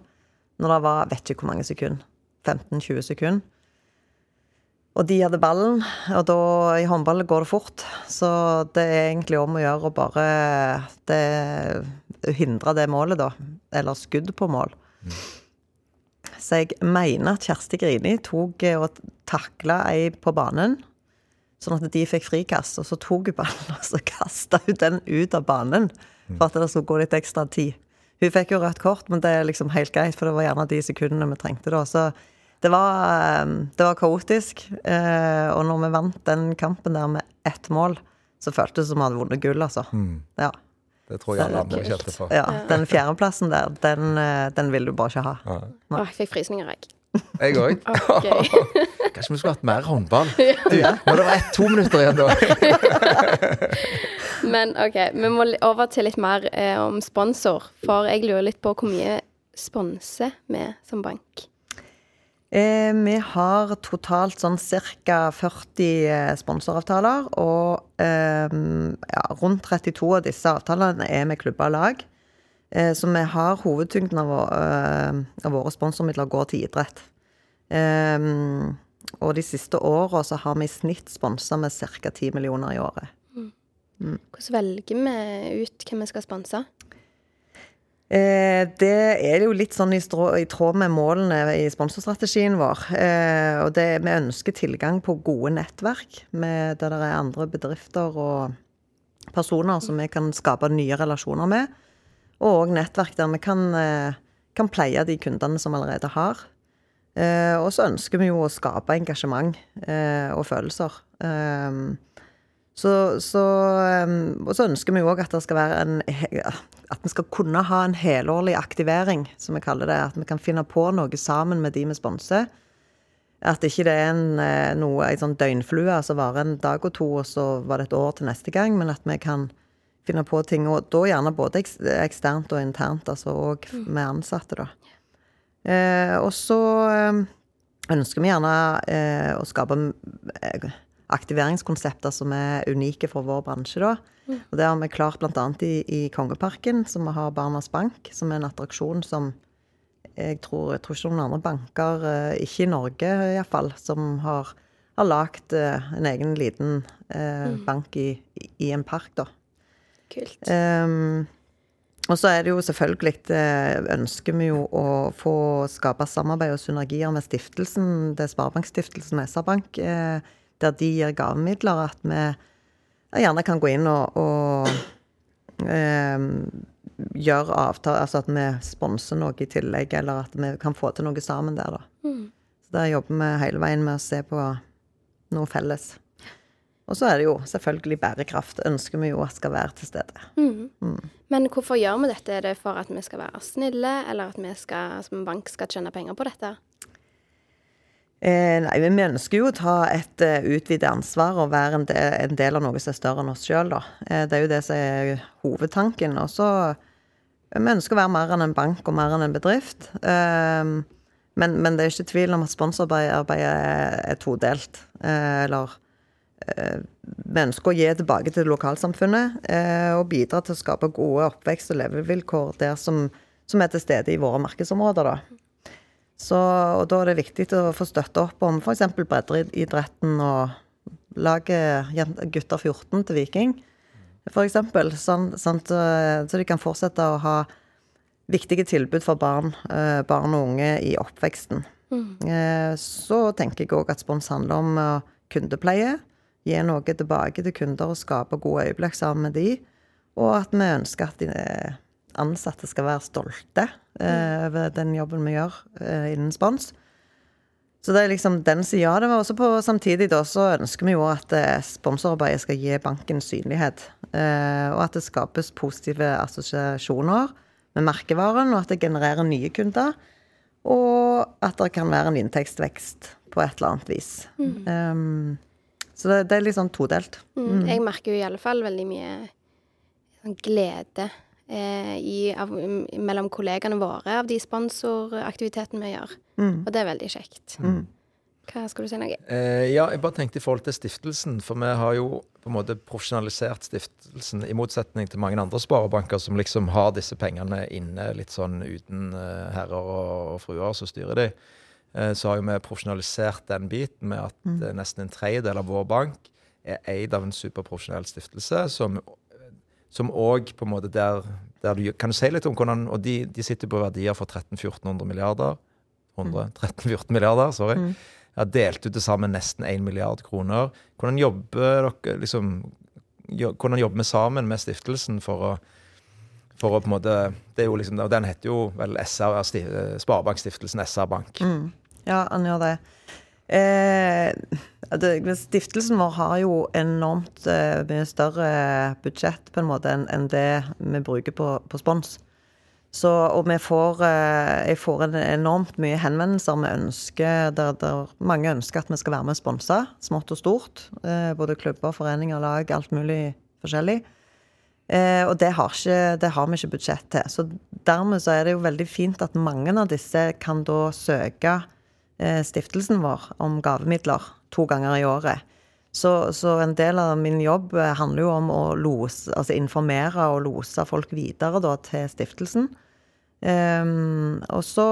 når det var vet ikke hvor mange sekunder. 15-20 sekunder. Og de hadde ballen, og da i håndball går det fort. Så det er egentlig om å gjøre å bare det, hindre det målet, da. Eller skudd på mål. Så jeg mener at Kjersti Grini tok eh, og takla ei på banen, sånn at de fikk frikast. Og så tok hun ballen og så kasta hun den ut av banen for at det skulle gå litt ekstra tid. Hun fikk jo rødt kort, men det er liksom helt greit, for det var gjerne de sekundene vi trengte da. Så det var, eh, det var kaotisk. eh, Og når vi vant den kampen der med ett mål, så føltes det som vi hadde vunnet gull, altså. Ja. Det tror jeg alle andre kult. kjente på. ja. Den fjerdeplassen der, den, eh, den vil du bare ikke ha. Ja. Jeg fikk frysninger, jeg. Jeg òg. Okay. Kanskje vi skulle hatt mer håndball? Du, må det var ett, to minutter igjen, da. Men OK, vi må over til litt mer eh, om sponsor. For jeg lurer litt på hvor mye sponser vi som bank? Eh, vi har totalt sånn ca. 40 eh, sponsoravtaler, og eh, ja, rundt 32 av disse avtalene er med klubber og lag. Eh, så vi har hovedtyngden av, eh, av våre sponsormidler går til idrett. Eh, og de siste åra så har vi i snitt sponsa med ca. 10 millioner i året. Hvordan velger vi ut hvem vi skal sponse? Eh, det er jo litt sånn i, tråd med målene i sponsorstrategien vår. Eh, og det, vi ønsker tilgang på gode nettverk der det er andre bedrifter og personer som vi kan skape nye relasjoner med. Og òg nettverk der vi kan, eh, kan pleie de kundene som allerede har. Og så ønsker vi jo å skape engasjement og følelser. Så, så, um, og så ønsker vi òg at At vi skal kunne ha en helårlig aktivering, som vi kaller det. At vi kan finne på noe sammen med de vi sponser. At ikke det er en, eh, noe, en sånn døgnflue som varer en dag og to, og så var det et år til neste gang. Men at vi kan finne på ting, og da gjerne både eksternt og internt, altså òg med ansatte, da. Eh, og så eh, ønsker vi gjerne eh, å skape aktiveringskonsepter som er unike for vår bransje, da. Og det har vi klart bl.a. I, i Kongeparken, som vi har Barnas Bank, som er en attraksjon som jeg tror, jeg tror ikke noen andre banker, eh, ikke i Norge iallfall, som har, har lagd eh, en egen liten eh, bank i, i en park, da. Kult. Um, og så er det jo selvfølgelig eh, ønsker vi jo å få skape samarbeid og synergier med stiftelsen, det Sparebankstiftelsen og SR-Bank, eh, der de gir gavemidler, at vi gjerne kan gå inn og, og ehm, gjøre avtale, altså at vi sponser noe i tillegg, eller at vi kan få til noe sammen der, da. Så der jobber vi hele veien med å se på noe felles. Og så er det jo selvfølgelig bærekraft, ønsker vi jo at skal være til stede. Men hvorfor gjør vi dette? Er det for at vi skal være snille, eller at vi skal, som bank skal tjene penger på dette? Eh, nei, vi ønsker jo å ta et uh, utvidet ansvar og være en del, av noe som er større enn oss sjøl. Eh, det er jo det som er hovedtanken. Og så Vi ønsker å være mer enn en bank og mer enn en bedrift. Eh, men, men det er ikke tvil om at sponsorarbeidet er, todelt. Eh, eller eh, Vi ønsker å gi tilbake til lokalsamfunnet eh, og bidra til å skape gode oppvekst- og levevilkår der som, som er til stede i våre markedsområder, da. Så, og da er det viktig å få støtte opp om f.eks. breddeidretten og laget gutter 14 til Viking, f.eks. Sånn, sånn, eh, så de kan fortsette å ha viktige tilbud for barn, eh, barn og unge i oppveksten. Mm. Så tenker jeg òg at spons handler om eh, kundepleie. Gi noe tilbake til kunder og skape gode øyeblikk sammen med de. Og at vi ønsker at de eh, ansatte skal være stolte eh, over den jobben vi gjør eh, innen spons. Så det er liksom den sida av det. Men også på, samtidig da, så ønsker vi jo at eh, sponsorarbeidet skal gi banken synlighet. Eh, og at det skapes positive assosiasjoner med merkevaren, og at det genererer nye kunder. Og at det kan være en inntektsvekst på et eller annet vis. Um, så det, det er litt sånn todelt. Mm. Jeg merker jo i alle fall veldig mye sånn glede i, av, mellom kollegene våre av de sponsoraktivitetene vi gjør. Mm. Og det er veldig kjekt. Mm. Hva skal du si noe? Eh, ja, jeg bare tenkte i forhold til stiftelsen, for vi har jo på en måte profesjonalisert stiftelsen, i motsetning til mange andre sparebanker som liksom har disse pengene inne litt sånn uten eh, herrer og, og fruer som styrer de. Eh, så har jo vi profesjonalisert den biten med at Mm. eh, nesten en tredjedel av vår bank er eid av en superprofesjonell stiftelse, som som òg på en måte der, der du Kan du si litt om hvordan Og de, de sitter på verdier for 1300-1400 milliarder. 100, 13-14 milliarder, sorry. Mm. Har delt ut til sammen nesten 1 milliard kroner. Hvordan jobber dere liksom, hvordan jobber vi sammen med stiftelsen for å, for å på en måte det er jo liksom, Den heter jo vel SR, Sparebankstiftelsen SR Bank. Mm. Ja, han gjør det. Eh. Stiftelsen vår har jo enormt eh, mye større budsjett på en måte enn en det vi bruker på, på spons. Så, og vi får, eh, jeg får en enormt mye henvendelser med ønsker der, der mange ønsker at vi skal være med og sponse, smått og stort. Eh, både klubber, foreninger, lag, alt mulig forskjellig. Eh, og det har, ikke, det har vi ikke budsjett til. Så dermed så er det jo veldig fint at mange av disse kan da søke stiftelsen vår om gavemidler to ganger i året. Så, så en del av min jobb eh, handler jo om å lose, altså informere og lose folk videre da, til stiftelsen. Um, og så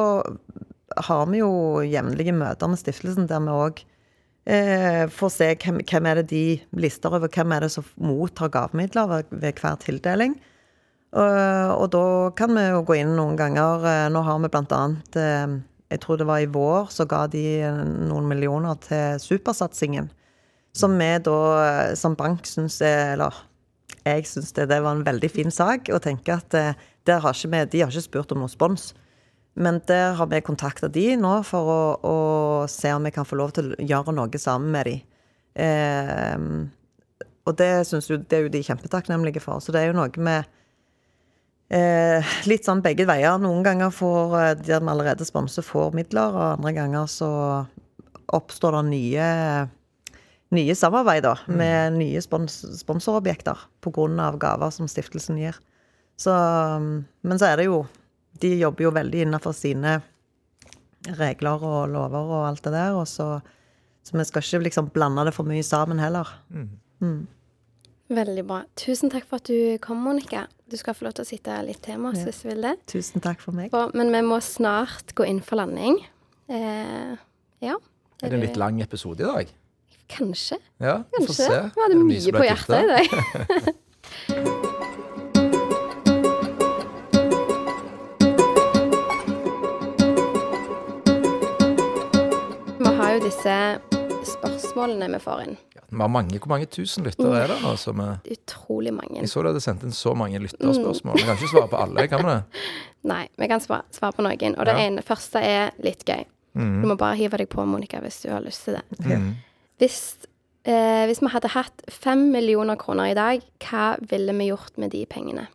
har vi jo jevnlige møter med stiftelsen der vi òg uh, får se hvem, hvem er det de lister over hvem er det som mottar gavemidler ved, ved hver tildeling. Og, og da kan vi jo gå inn noen ganger. Uh, Nå har vi blant annet eh, Jeg tror det var i vår, så ga de eh, noen millioner til supersatsingen. Som vi da eh, som bank syns er Eller jeg syns det, det var en veldig fin sak. Og tenker at eh, der har ikke vi, de har ikke spurt om noe spons. Men der har vi kontakta de nå for å, å se om vi kan få lov til å gjøre noe sammen med de. Eh, og det, synes jo, det er jo de kjempetakknemlige for. Så det er jo noe med eh, litt sånn begge veier. Noen ganger får eh, de vi allerede sponser, får midler, og andre ganger så oppstår det nye, nye samarbeid da, med nye spons sponsorobjekter pga. gaver som stiftelsen gir. Så, men så er det jo De jobber jo veldig innenfor sine regler og lover og alt det der. Og så, så vi skal ikke liksom blande det for mye sammen heller. Mm. Veldig bra. Tusen takk for at du kom, Monica. Du skal få lov til å sitte litt til med oss Ja. hvis du vil det. Tusen takk for meg. For, men vi må snart gå inn for landing. Eh, ja. Er det en litt lang episode i dag? Kanskje. Ja, Kanskje. Vi hadde mye, mye på hjertet i dag. Vi har jo disse spørsmålene vi får inn. Vi har mange, Hvor mange tusen lyttere er det nå? Som er, Utrolig mange. jeg så du hadde sendt inn så mange lytterspørsmål. Vi kan ikke svare på alle, kan vi det? Nei, vi kan svare, svare på noen. Og det Ja. ene første er litt gøy. Du må bare hive deg på, Monica, hvis du har lyst til det. Mm. Hvis, eh, hvis vi hadde hatt fem millioner kroner i dag, hva ville vi gjort med de pengene?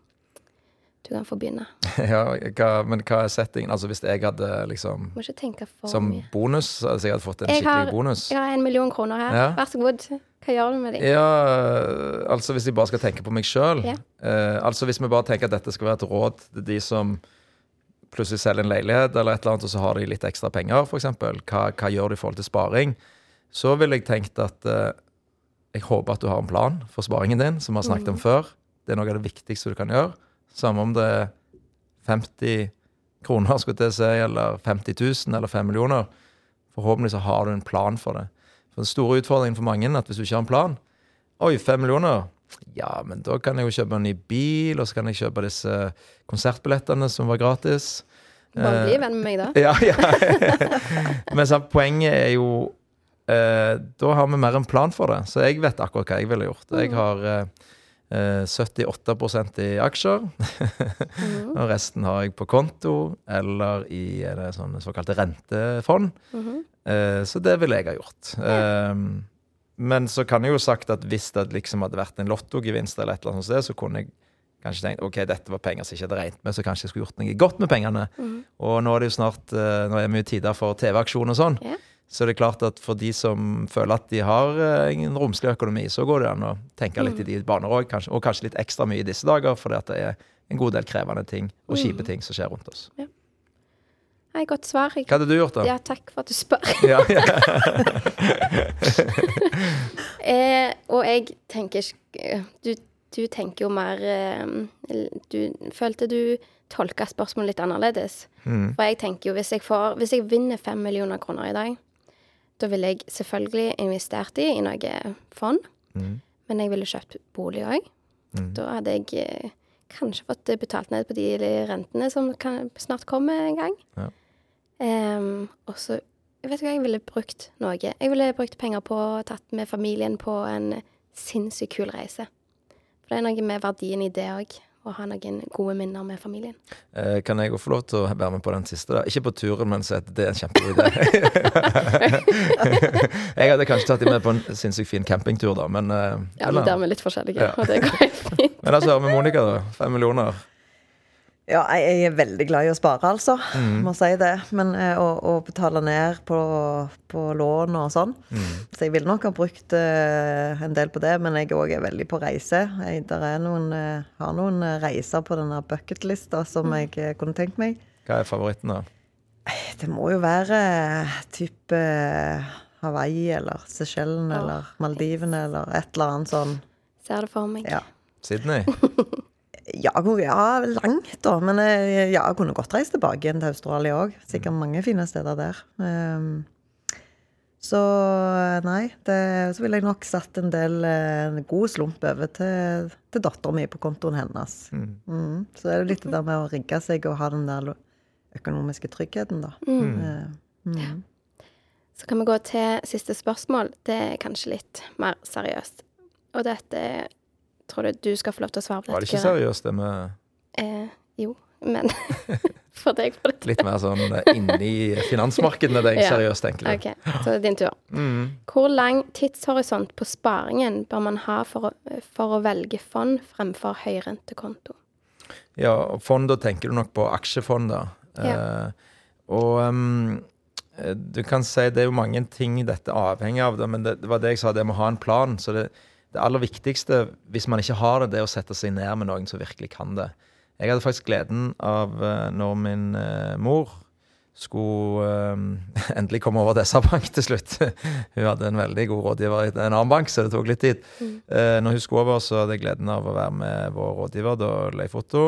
Du kan få begynne. Ja, hva, men hva er settingen? Altså Hvis jeg hadde liksom Må ikke tenke for Som mye. bonus? Altså jeg hadde fått en Jeg har- bonus? Jeg har en million kroner her. Ja. Vær så god. Hva gjør du med dem? Ja, altså hvis jeg bare skal tenke på meg sjøl. Ja. Eh, altså hvis vi bare tenker at dette skal være et råd til de som plutselig selger en leilighet, eller et eller annet, og så har de litt ekstra penger, f.eks. Hva, hva gjør du i forhold til sparing? Så ville jeg tenkt at eh, jeg håper at du har en plan for sparingen din, som vi har snakket om før. Det er noe av det viktigste du kan gjøre. Samme om det er 50 kroner, skulle til å si, eller 50 000 eller 5 millioner. Forhåpentlig så har du en plan for det. For Den store utfordringen for mange er at hvis du ikke har en plan Oi, 5 millioner? Ja, men da kan jeg jo kjøpe en ny bil, og så kan jeg kjøpe disse konsertbillettene som var gratis. Bare Eh, bli venn med meg, da. ja, ja. Men så poenget er jo eh, Da har vi mer en plan for det. Så jeg vet akkurat hva jeg ville gjort. Jeg har eh, eh, 78% i aksjer. Mm. Og resten har jeg på konto eller i eh, sånne såkalte rentefond. Mm. Eh, så det ville jeg ha gjort. Eh, men så kan jeg jo sagt at hvis det liksom hadde vært en lottogevinst, eller et eller annet sånt, så kunne jeg kanskje tenkt ok, dette var penger som jeg ikke hadde regnet med, så kanskje jeg skulle gjort noe godt med pengene. Mm. Og nå er det jo snart eh, Nå er vi i tider for TV-aksjon og sånn. Ja. Så det er klart at for de som føler at de har eh, en romslig økonomi, så går det an å tenke litt i de baner òg, og kanskje litt ekstra mye i disse dager, fordi at det er en god del krevende ting og kjipe ting som skjer rundt oss. Nei, godt svar. Jeg, Hva hadde du gjort, da? ja, takk for at du spør. Ja, ja. Eh, og jeg tenker du, du tenker jo mer eh, Du følte du tolka spørsmålet litt annerledes. Mm. For jeg tenker jo hvis jeg, får, hvis jeg vinner fem millioner kroner i dag, da ville jeg selvfølgelig investert i, i noe fond. Mm. Men jeg ville kjøpt bolig òg. Mm. Da hadde jeg eh, kanskje fått betalt ned på de rentene som kan, snart kommer en gang. Ja. Um, og så jeg vet ikke hva jeg ville brukt noe. Jeg ville brukt penger på tatt med familien på en sinnssykt kul reise. For det er noe med verdien i det òg. Å ha noen gode minner med familien. Eh, Kan jeg også få lov til å være med på den siste? da? Ikke på turen, men at det er en kjempegod idé. jeg hadde kanskje tatt dem med på en sinnssykt fin campingtur, da, men eh, Ja, men der er vi litt forskjellige, Ja. og det går helt fint. Men la hører vi med Monica, da. Fem millioner. Ja, jeg er veldig glad i å spare, altså. Mm. Må si det. Men eh, å, å betale ned på, på lån og sånn. Mm. Så jeg ville nok ha brukt uh, en del på det, men jeg òg er veldig på reise. Jeg der er noen, uh, har noen reiser på denne bucketlista som Mm. jeg kunne tenkt meg. Hva er favoritten, da? Det må jo være type Hawaii eller Seychellen oh, eller Maldivene eller et eller annet sånn. Ser det for meg. Ja. Sydney? Ja, ja, langt, da. Men eh, ja, jeg kunne godt reist tilbake igjen til Australia òg. Sikkert mange fine steder der. Ehm, så nei, det, så ville jeg nok satt en del eh, en god slump over til, til dattera mi på kontoen hennes. Mm. Mm. Så det er jo litt det der med å rigge seg og ha den der økonomiske tryggheten, da. Mm. mm. Så kan vi gå til siste spørsmål. Det er kanskje litt mer seriøst. Og dette tror du du skal få lov til å svare på dette. Var det ikke seriøst, det med Eh, jo, men for deg var det litt mer sånn eh, inni finansmarkedene, det er Ja. seriøst, egentlig. OK, så det er din tur. Mm. Hvor lang tidshorisont på sparingen bør man ha for å, for å velge fond fremfor høyrentekonto? Ja, fond, da tenker du nok på aksjefond, da. Eh, og eh, du kan si det er jo mange ting dette avhenger av, da, men det, det var det jeg sa, det med å ha en plan. Så det, det aller viktigste, hvis man ikke har det, det er å sette seg ned med noen som virkelig kan det. Jeg hadde faktisk gleden av eh, når min eh, mor skulle eh, endelig komme over til SR-Bank til slutt. hun hadde en veldig god rådgiver i en annen bank, så det tok litt tid. Mm. når hun skulle over, så hadde jeg gleden av å være med vår rådgiver, da, Leif Otto.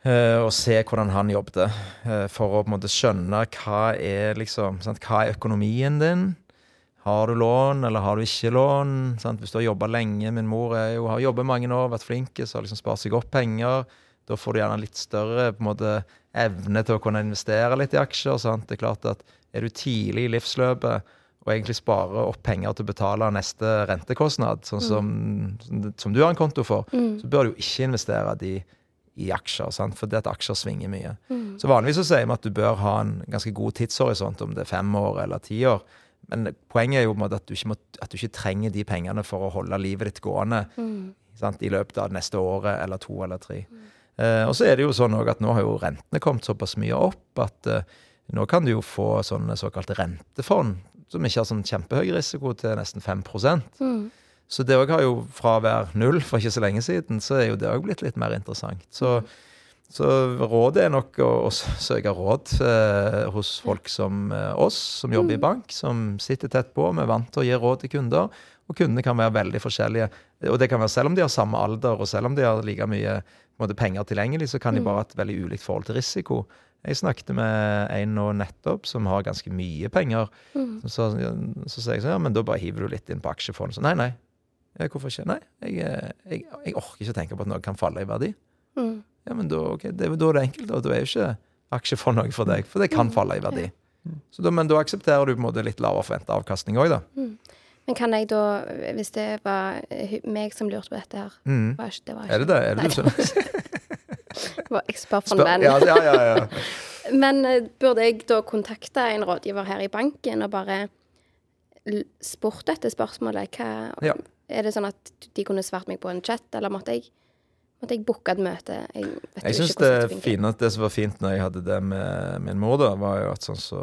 og se hvordan han jobbet, for å på en måte skjønne hva er liksom, sant? Hva er økonomien din? Har du lån, eller har du ikke lån? Sant? Hvis du har jobba lenge Min mor jo, har jobbet mange år, vært flink, så har liksom spart seg opp penger. Da får du gjerne litt større måte, evne til å kunne investere litt i aksjer. Sant? Det er klart at Er du tidlig i livsløpet og egentlig sparer opp penger til å betale neste rentekostnad, sånn som, som du har en konto for, så bør du jo ikke investere de i aksjer, sant? fordi at aksjer svinger mye. Så vanligvis så sier vi at du bør ha en ganske god tidshorisont, om det er fem år eller ti år. Men poenget er jo at du, ikke må, at du ikke trenger de pengene for å holde livet ditt gående sant? i løpet av neste året eller to eller tre. Eh, og så er det jo sånn at nå har jo rentene kommet såpass mye opp at eh, nå kan du jo få sånne såkalte rentefond som ikke har sånn kjempehøy risiko til nesten 5 mm. Så det òg har jo fra å være null for ikke så lenge siden, så er jo det òg blitt litt mer interessant. Så, så rådet er nok å, å søke råd eh, hos folk som eh, oss, som jobber i bank, som sitter tett på. Vi er vant til å gi råd til kunder, og kundene kan være veldig forskjellige. Og det kan være selv om de har samme alder, og selv om de har like mye måte, penger tilgjengelig, så kan de bare ha et veldig ulikt forhold til risiko. Jeg snakket med en nå nettopp som har ganske mye penger. Så, så sier jeg sånn, ja, men da bare hiver du litt inn på aksjefond. Så nei, nei. Hvorfor ikke? Nei, jeg, eh, jeg, jeg orker ikke tenke på at noe kan falle i verdi. Mm. Ja, men da, okay, det, da er det enkelt. Da, da er jo ikke aksjefond noe for deg, for det kan falle i verdi. Så da, men da aksepterer du på en måte litt lavere forventa avkastning òg, da. Men kan jeg da, hvis det var meg som lurte på dette her Mm. var ikke, det var ikke, Er det det? Er det Nei, du som det var, ekspert for en venn. Ja, ja, ja, ja. Men eh, burde jeg da kontakte en rådgiver her i banken og bare spurt dette spørsmålet? Hva, Ja. Er det sånn at de kunne svart meg på en chat, eller måtte jeg, måtte jeg booke et møte? Jeg, vet Jeg syns det, det, fine, det som var fint når jeg hadde det med min mor, da, var jo at sånn så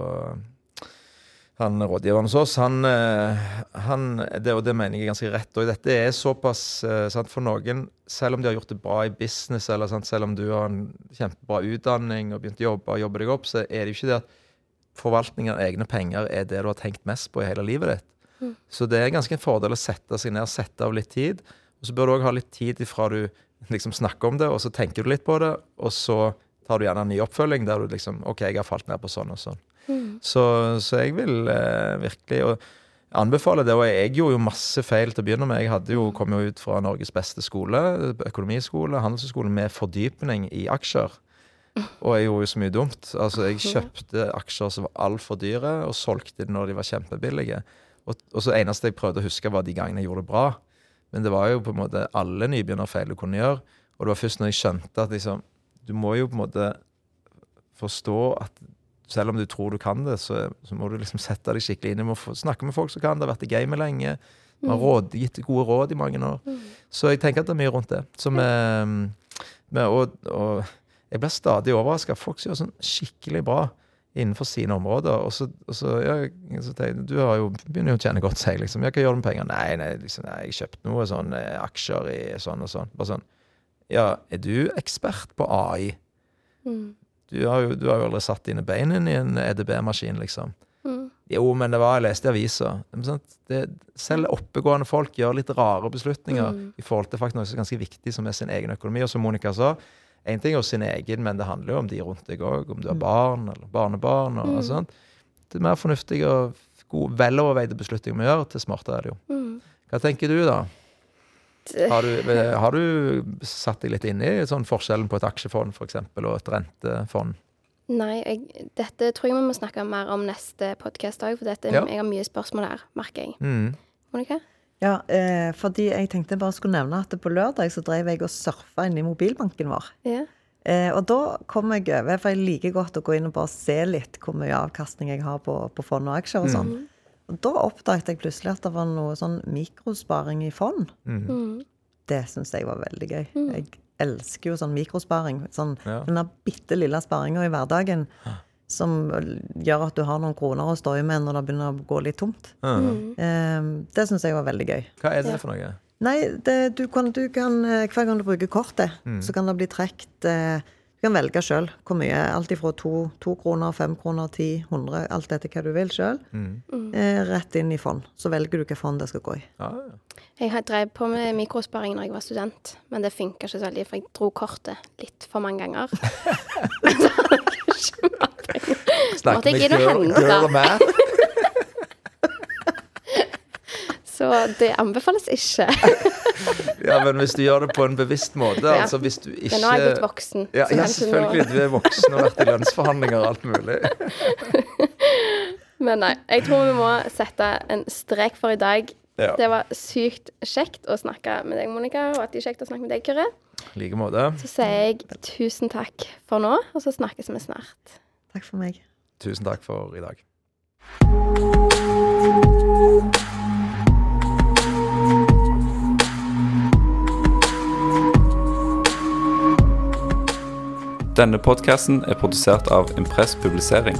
Han rådgiveren hos oss, han, eh, han, det, og det mener jeg ganske rett. Og dette er såpass eh, sant, For noen, selv om de har gjort det bra i business, eller sant, selv om du har en kjempebra utdanning og begynt å jobbe og jobbe deg opp, så er det jo ikke det at forvaltningen av egne penger er det du har tenkt mest på i hele livet ditt. Mm. Så det er ganske en fordel å sette seg ned sette av litt tid. Og så bør du òg ha litt tid ifra du liksom snakker om det, og så tenker du litt på det, og så tar du gjerne en ny oppfølging der du liksom OK, jeg har falt ned på sånn og sånn. Mm. Så, så jeg vil eh, virkelig og anbefale det. Og jeg gjorde jo masse feil til å begynne med. Jeg hadde jo, kom jo ut fra Norges beste skole, økonomiskole, handelshøyskole, med fordypning i aksjer. Og jeg gjorde jo så mye dumt. Altså, jeg kjøpte aksjer som var altfor dyre, og solgte dem når de var kjempebillige. Og, og så eneste jeg prøvde å huske, var de gangene jeg gjorde det bra. Men det var jo på en måte alle nybegynnerfeil du kunne gjøre. Og det var først når jeg skjønte at liksom, du må jo på en måte forstå at selv om du tror du kan det, så, så må du liksom sette deg skikkelig inn. Du må få, snakke med folk som kan det, har vært i gamet lenge. Du Har råd, gitt gode råd i mange år. Så jeg tenker at det er mye rundt det. Med, med, og, og jeg blir stadig overraska. Folk som gjør sånn skikkelig bra innenfor sine områder. Og så, og så, ja, så tenker Du har jo, begynner jo å tjene godt, sier jeg. Liksom. Ja, hva gjør du med penger? Nei, nei, liksom, nei jeg kjøpte noe sånn eh, aksjer i sånn og sånn. Bare sånn. Ja, er du ekspert på AI? Mm. Du har jo, du har jo aldri satt dine bein inn i en EDB-maskin, liksom. Mm. Jo, men det var jeg leste i avisa. Det- Selv oppegående folk gjør litt rare beslutninger Mm. i forhold til faktisk noe som er ganske viktig, som er sin egen økonomi. Og som Monica sa, én ting er sin egen, men det handler jo om de rundt deg òg. Om du har Mm. barn eller barnebarn. Og, Mm. sånt. Det er mer fornuftige og gode, veloverveide beslutninger vi gjør, til smartere er det jo. Mm. Hva tenker du, da? Har du, har du satt deg litt inn i sånn forskjellen på et aksjefond for eksempel, og et rentefond? Nei, jeg, dette tror jeg vi må snakke mer om neste podkast òg, for dette, Ja. jeg har mye spørsmål her, merker jeg. Mm. Monica? Ja, eh, fordi jeg tenkte jeg bare skulle nevne at på lørdag så drev jeg og surfa inn i mobilbanken vår. Ja. Eh, og da kom jeg over, for jeg liker godt å gå inn og bare se litt hvor mye avkastning jeg har på, på fond og aksjer og sånn. Og da oppdaget jeg plutselig at det var noe sånn mikrosparing i fond. Mm. Det syns jeg var veldig gøy. Jeg elsker jo sånn mikrosparing. Sånn Ja. den der bitte lille sparinga i hverdagen som gjør at du har noen kroner å stå i med når det begynner å gå litt tomt. Mm. Eh, det syns jeg var veldig gøy. Hva er det for noe? Nei, det, du kan, du kan, eh, hver gang du bruker kortet, Mm. så kan det bli trukket eh, Du kan velge sjøl hvor mye. Alt ifra to, to kroner, fem kroner, ti, hundre, alt etter hva du vil sjøl. Mm. Eh, rett inn i fond. Så velger du hvilket fond det skal gå i. Ja, ja. Jeg drev på med mikrosparing når jeg var student, men det funka ikke så veldig, for jeg dro kortet litt for mange ganger. Snakker Måtte jeg med inn med girl, girl og math. Så det anbefales ikke. Ja, men hvis du gjør det på en bevisst måte, Ja. altså hvis du ikke Men nå er jeg blitt voksen. Ja, ja selvfølgelig. selvfølgelig. Du er voksen og har vært i lønnsforhandlinger og alt mulig. Men nei, jeg tror vi må sette en strek for i dag. Ja. Det var sykt kjekt å snakke med deg, Monica, og at det er kjekt å snakke med deg, Kyrre. Like måte. Så sier jeg tusen takk for nå, og så snakkes vi snart. Takk for meg. Tusen takk for i dag. Denne podkasten er produsert av Impress Publisering.